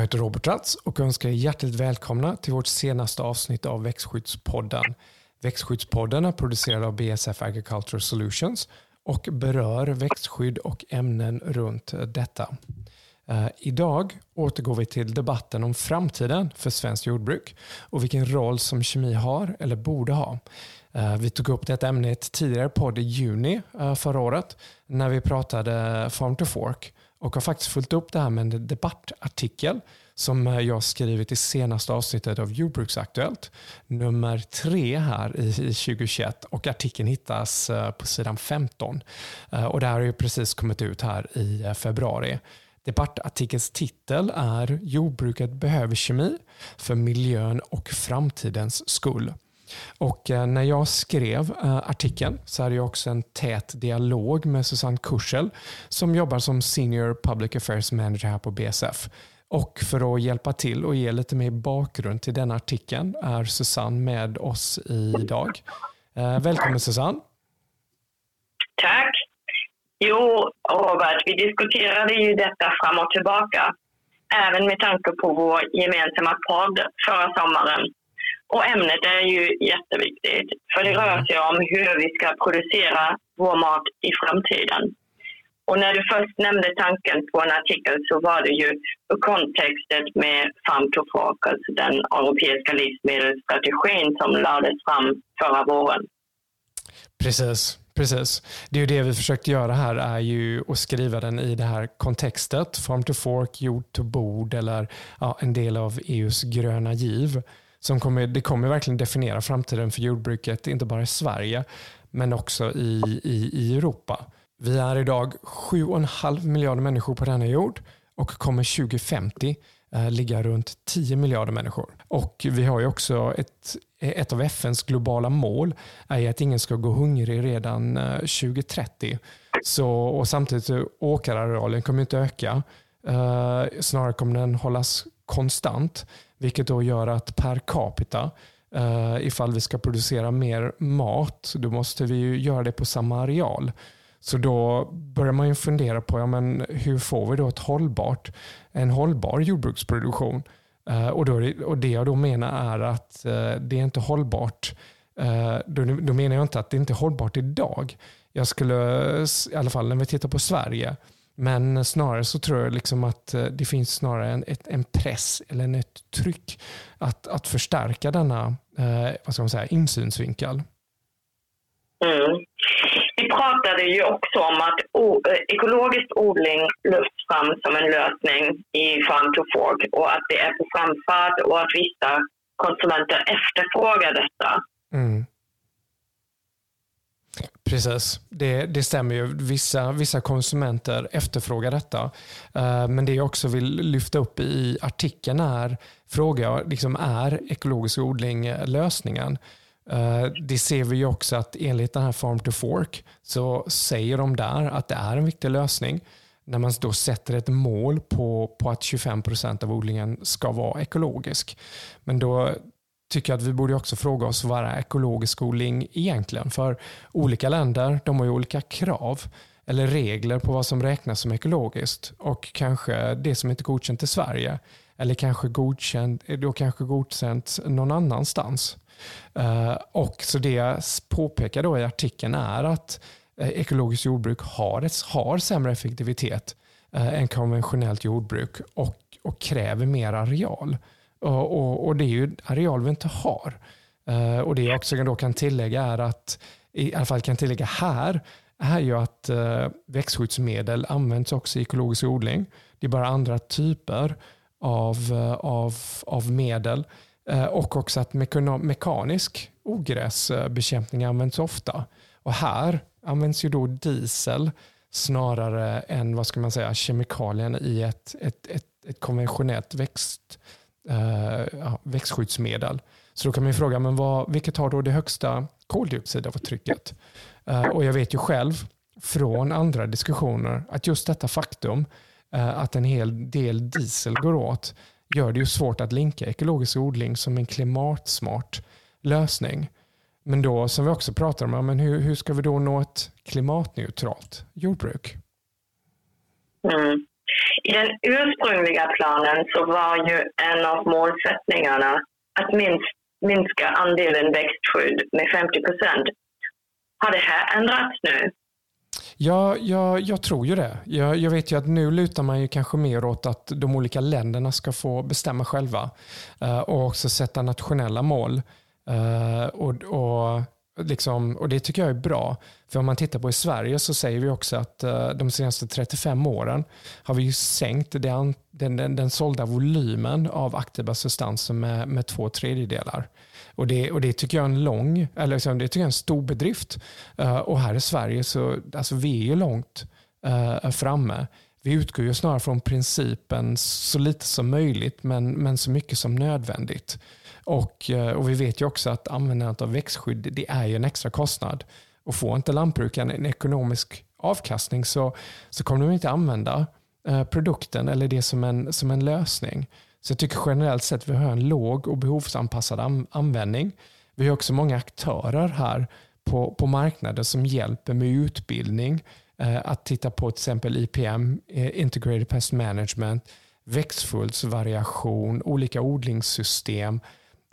Jag heter Robert Ratz och önskar er hjärtligt välkomna till vårt senaste avsnitt av Växtskyddspodden. Växtskyddspodden är producerad av BSF Agricultural Solutions och berör växtskydd och ämnen runt detta. Eh, idag återgår vi till debatten om framtiden för svenskt jordbruk och vilken roll som kemi har eller borde ha. Eh, vi tog upp detta ämne i ett tidigare podd i juni eh, förra året när vi pratade Farm to Fork och har faktiskt följt upp det här med en debattartikel som eh, jag skrivit i senaste avsnittet av Jordbruksaktuellt, nummer tre här i 2021 och artikeln hittas eh, på sidan 15. Eh, och det här har ju precis kommit ut här i februari. Debattartikelns titel är Jordbruket behöver kemi för miljön och framtidens skull. Och eh, när jag skrev eh, artikeln så hade jag också en tät dialog med Susanne Kursel som jobbar som Senior Public Affairs Manager här på BSF. Och för att hjälpa till och ge lite mer bakgrund till den artikeln är Susanne med oss idag. Eh, välkommen Susanne. Tack. Jo, Robert, vi diskuterade ju detta fram och tillbaka. Även med tanke på vår gemensamma podd förra sommaren. Och ämnet är ju jätteviktigt, för det rör sig om hur vi ska producera vår mat i framtiden. Och när du först nämnde tanken på en artikel så var det ju kontextet med Farm to Fork, alltså den europeiska livsmedelsstrategin som lades fram förra våren. Precis. Precis. Det är ju det vi försökt göra här, är ju att skriva den i det här kontextet. Farm to fork, jord to bord eller ja, en del av EUs gröna giv. Som kommer, det kommer verkligen definiera framtiden för jordbruket, inte bara i Sverige, men också i, i, i Europa. Vi är idag 7,5 miljarder människor på denna jord och kommer 2050 eh, ligga runt 10 miljarder människor. Och vi har ju också ett ett av FNs globala mål är att ingen ska gå hungrig redan eh, 2030. Så, och samtidigt åkerarealen kommer inte öka. Eh, snarare kommer den hållas konstant, vilket då gör att per capita, eh, ifall vi ska producera mer mat, då måste vi ju göra det på samma areal. Så då börjar man ju fundera på ja, men hur får vi då ett hållbart, en hållbar jordbruksproduktion? Eh, och, då, och Det jag då menar är att uh, det är inte hållbart. Då, då, menar jag inte att det inte är hållbart idag. Jag skulle, i alla fall när vi tittar på Sverige, men snarare så tror jag liksom att det finns snarare en, ett, en press eller ett tryck att, att förstärka denna vad ska man säga, insynsvinkel. Mm. Vi pratade ju också om att eh, ekologisk odling lyfts fram som en lösning i Farm to Fork och att det är på framfart och att vissa konsumenter efterfrågar detta. Mm. Precis, det, det stämmer ju. Vissa, vissa konsumenter efterfrågar detta. Eh, men det jag också vill lyfta upp i artikeln är, fråga, liksom, är ekologisk odling lösningen? Eh, det ser vi också att enligt den här Farm to Fork så säger de där att det är en viktig lösning när man då sätter ett mål på, på att 25% av odlingen ska vara ekologisk. Men då tycker att vi borde också fråga oss vad är ekologisk odling egentligen? För olika länder de har ju olika krav eller regler på vad som räknas som ekologiskt och kanske det som inte är godkänt i Sverige eller kanske godkänt, då kanske godkänt någon annanstans. Eh, och så Det jag påpekar då i artikeln är att eh, ekologiskt jordbruk har, ett, har sämre effektivitet eh, än konventionellt jordbruk och, och kräver mer areal. Och, och, och, det är ju areal vi inte har. Eh, och Det jag också då kan tillägga är att, i alla fall kan tillägga här, är ju att eh, växtskyddsmedel används också i ekologisk odling. Det är bara andra typer av, eh, av, av medel. Och också att mekanisk ogräsbekämpning används ofta. Och här används ju då diesel snarare än vad ska man säga, kemikalien i ett, ett, ett, ett konventionellt växt, uh, växtskyddsmedel. Så då kan man fråga, men vad, vilket har då det högsta koldioxidavtrycket? Eh, och jag vet ju själv från andra diskussioner att just detta faktum eh, att en hel del diesel går åt gör det ju svårt att linka ekologisk odling som en klimatsmart lösning. Men då, som vi också pratar om, men hur, hur ska vi då nå ett klimatneutralt jordbruk? Mm. I den ursprungliga planen så var ju en av målsättningarna att minska andelen växtskydd med 50 procent. Har det här ändrats nu? Ja, jag, jag tror ju det. Jag, jag, vet ju att nu lutar man ju kanske mer åt att de olika länderna ska få bestämma själva uh, och också sätta nationella mål. Uh, och, och, liksom, och Det tycker jag är bra. För om man tittar på i Sverige så säger vi också att eh, de senaste 35 åren har vi ju sänkt den, den, den, den sålda volymen av aktiva substanser med, med två tredjedelar. Och det, och det tycker jag är en lång, eller liksom, det tycker jag är en stor bedrift. Eh, och här i Sverige så alltså vi är ju långt uh, framme. Vi utgår ju snarare från principen så lite som möjligt men, men så mycket som nödvändigt. Och, eh, och vi vet ju också att användandet av växtskydd det är ju en extra kostnad. Och får inte lantbrukaren en ekonomisk avkastning så, så kommer de inte använda eh, produkten eller det som en, som en lösning. Så jag tycker generellt sett att vi har en låg och behovsanpassad användning. Vi har också många aktörer här på, på marknaden som hjälper med utbildning. Eh, att titta på till exempel IPM, Integrated Pest Management, växtföljdsvariation, olika odlingssystem,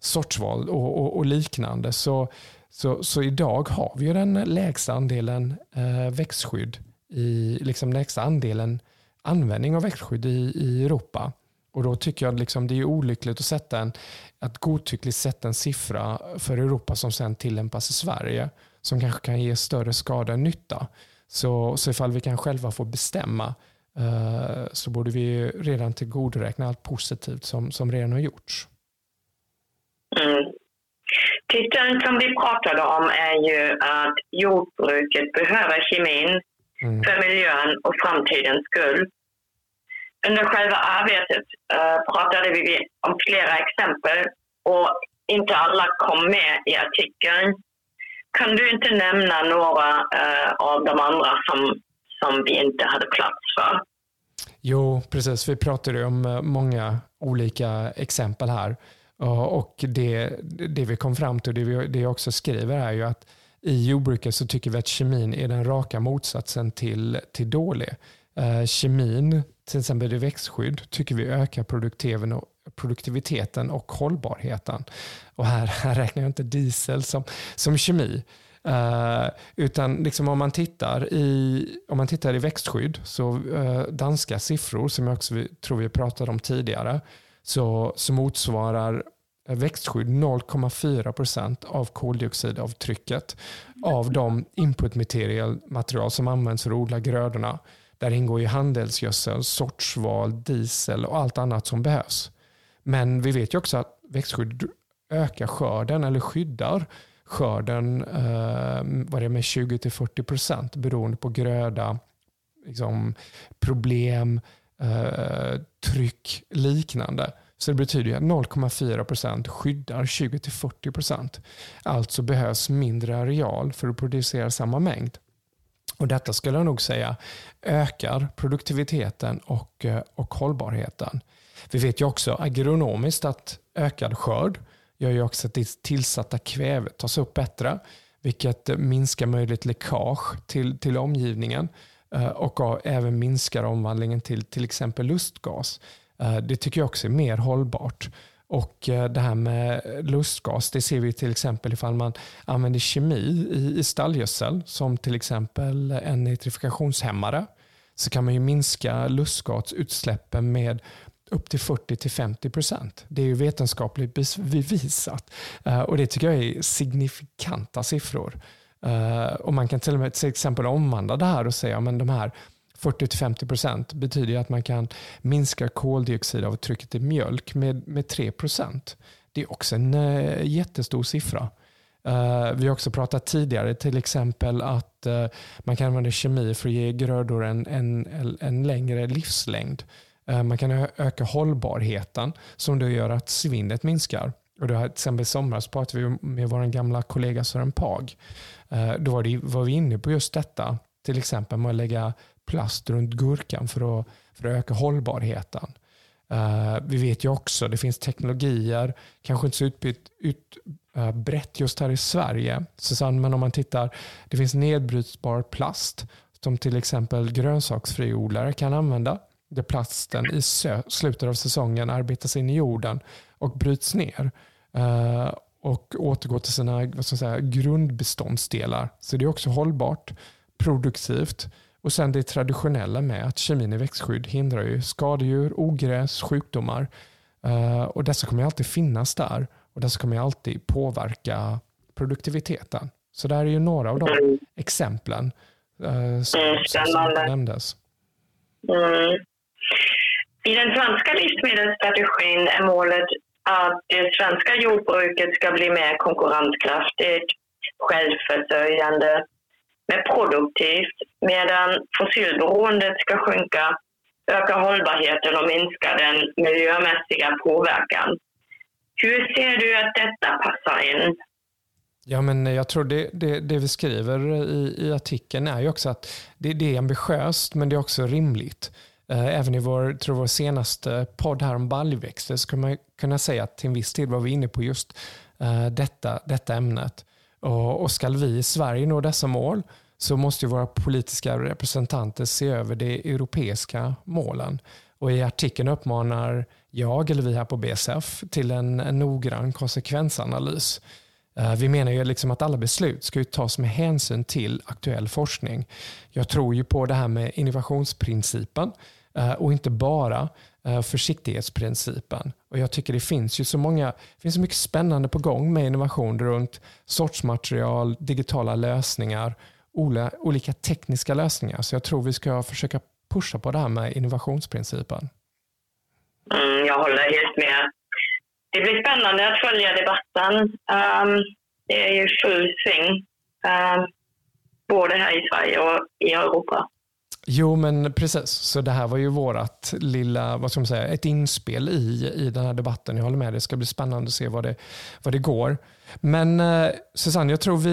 sortsval och, och, och, liknande. Så, så, så idag har vi den lägsta andelen eh, växtskydd, i, liksom lägsta andelen användning av växtskydd i, i Europa. Och då tycker jag liksom det är olyckligt att sätta en, att godtyckligt sätta en siffra för Europa som sen tillämpas i Sverige som kanske kan ge större skada än nytta. Så, så ifall vi kan själva få bestämma eh, så borde vi redan tillgodoräkna allt positivt som, som redan har gjorts. Mm. Titeln som vi pratade om är ju att jordbruket behöver kemin mm. för miljön och framtidens skull. Under själva arbetet uh, pratade vi om flera exempel och inte alla kom med i artikeln. Kan du inte nämna några uh, av de andra som, som vi inte hade plats för? Jo, precis. Vi pratade om eh, många olika exempel här. Och det, det vi kom fram till, det, vi, det jag också skriver är ju att i jordbruket så tycker vi att kemin är den raka motsatsen till, till dålig. Eh, kemin till exempel i växtskydd tycker vi ökar produktiviteten och hållbarheten. Och här, här räknar jag inte diesel som, som kemi. Uh, utan liksom om, man tittar i, om man tittar i växtskydd, så uh, danska siffror som jag också tror vi pratade om tidigare, så, så motsvarar växtskydd 0,4 procent av koldioxidavtrycket av de input material, som används för att odla grödorna. Där ingår ju handelsgödsel, sortsval, diesel och allt annat som behövs. Men vi vet ju också att växtskydd ökar skörden eller skyddar skörden eh, vad det med 20-40 procent beroende på gröda, liksom, problem, eh, tryck, liknande. Så det betyder att 0,4% skyddar 20-40%. Alltså behövs mindre areal för att producera samma mängd. Och Detta skulle jag nog säga ökar produktiviteten och, eh, och hållbarheten. Vi vet ju också agronomiskt att ökad skörd gör ju också att det tillsatta kvävet tas upp bättre, vilket minskar möjligt läckage till, till omgivningen Eh, och även minskar omvandlingen till till exempel lustgas. Eh, det tycker jag också är mer hållbart. Och eh, det här med lustgas, det ser vi till exempel ifall man använder kemi i, stallgödsel som till exempel en nitrifikationshämmare så kan man ju minska lustgasutsläppen med upp till 40-50 procent. Det är ju vetenskapligt bevisat och det tycker jag är signifikanta siffror. Eh, och Man kan till och med till exempel omvandla det här och säga att de här 40-50 procent betyder att man kan minska koldioxidavtrycket i mjölk med, med 3 procent. Det är också en uh, jättestor siffra. Uh, vi har också pratat tidigare till exempel att uh, man kan använda kemi för att ge grödor en, en, en längre livslängd. man kan öka hållbarheten som då gör att svinnet minskar. Och då, till exempel i somras pratade vi med vår gamla kollega Sören Pag. Eh, då var, det, var vi inne på just detta. Till exempel med att lägga plast runt gurkan för att, för att öka hållbarheten. Uh, vi vet ju också, det finns teknologier, kanske inte så utbrett ut, uh, just här i Sverige, Susanne, men om man tittar, det finns nedbrytbar plast som till exempel grönsaksfriodlare kan använda där plasten i slutet av säsongen arbetas in i jorden och bryts ner uh, och återgår till sina vad ska säga, grundbeståndsdelar. Så det är också hållbart, produktivt och sen det traditionella med att kemin i växtskydd hindrar ju skadedjur, ogräs, sjukdomar. Uh, och dessa kommer alltid finnas där och dessa kommer alltid påverka produktiviteten. Så det här är ju några av de mm. exemplen uh, som, mm, som nämndes. Mm. I den svenska livsmedelsstrategin är målet att det svenska jordbruket ska bli mer konkurrenskraftigt, självförsörjande, mer produktivt, medan fossilberoendet ska sjunka, öka hållbarheten och minska den miljömässiga påverkan. Hur ser du att detta passar in? Ja, men jag tror det, det, det vi skriver i, i, artikeln är ju också att det, det, är ambitiöst men det är också rimligt. Eh, även i vår, tror vår senaste podd här om baljväxter så kan man kunna säga att till en viss del var vi inne på just eh, detta, detta ämnet. Och, och ska vi i Sverige nå dessa mål så måste våra politiska representanter se över de europeiska målen. Och I artikeln uppmanar jag, eller vi här på BSF, till en, en noggrann konsekvensanalys. Eh, vi menar ju liksom att alla beslut ska tas med hänsyn till aktuell forskning. Jag tror ju på det här med innovationsprincipen Eh, och inte bara eh, försiktighetsprincipen. Och jag tycker det finns ju så många, det finns så mycket spännande på gång med innovation runt sortsmaterial, digitala lösningar, olika tekniska lösningar. Så jag tror vi ska försöka pusha på det här med innovationsprincipen. Mm, jag håller helt med. Det blir spännande att följa debatten. Um, det är ju full sving, um, ehm, både här i Sverige och i Europa. Jo, men precis. Så det här var ju vårt lilla, vad ska man säga, ett inspel i, i den här debatten. Jag håller med, det ska bli spännande att se vad det, vad det går. Men eh, Susanne, jag tror vi,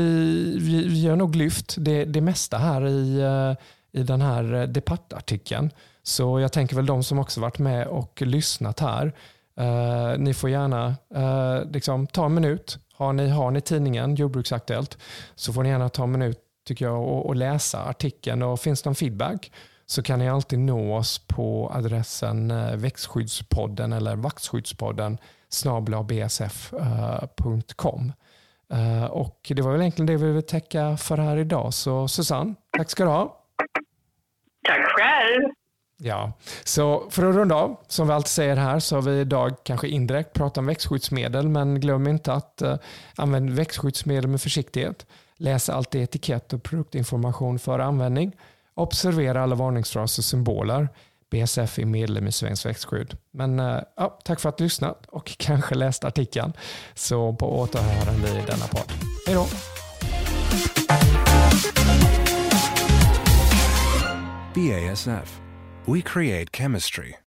vi, vi har nog lyft det, det mesta här i, eh, i den här debattartikeln. Så jag tänker väl de som också varit med och lyssnat här, eh, ni får gärna eh, liksom, ta en minut. Har ni, har ni tidningen Jordbruksaktuellt så får ni gärna ta en minut tycker jag, och, och läsa artikeln. Och finns det någon feedback så kan ni alltid nå oss på adressen eh, växtskyddspodden eller vaxskyddspodden snablabsf.com. Eh, och det var väl egentligen det vi ville täcka för här idag. Så Susanne, tack ska du ha. Tack själv. Ja, så för att runda av, som vi alltid säger här, så har vi idag kanske indirekt pratat om växtskyddsmedel, men glöm inte att uh, använda växtskyddsmedel med försiktighet. Läs alltid etikett och produktinformation för användning. Observera alla varningsfraser och symboler. BSF är medlem i Svenskt växtskydd. Men eh, ja, tack för att du lyssnat och kanske läst artikeln. Så på återhörande i denna podd. Hej då! BASF We create chemistry.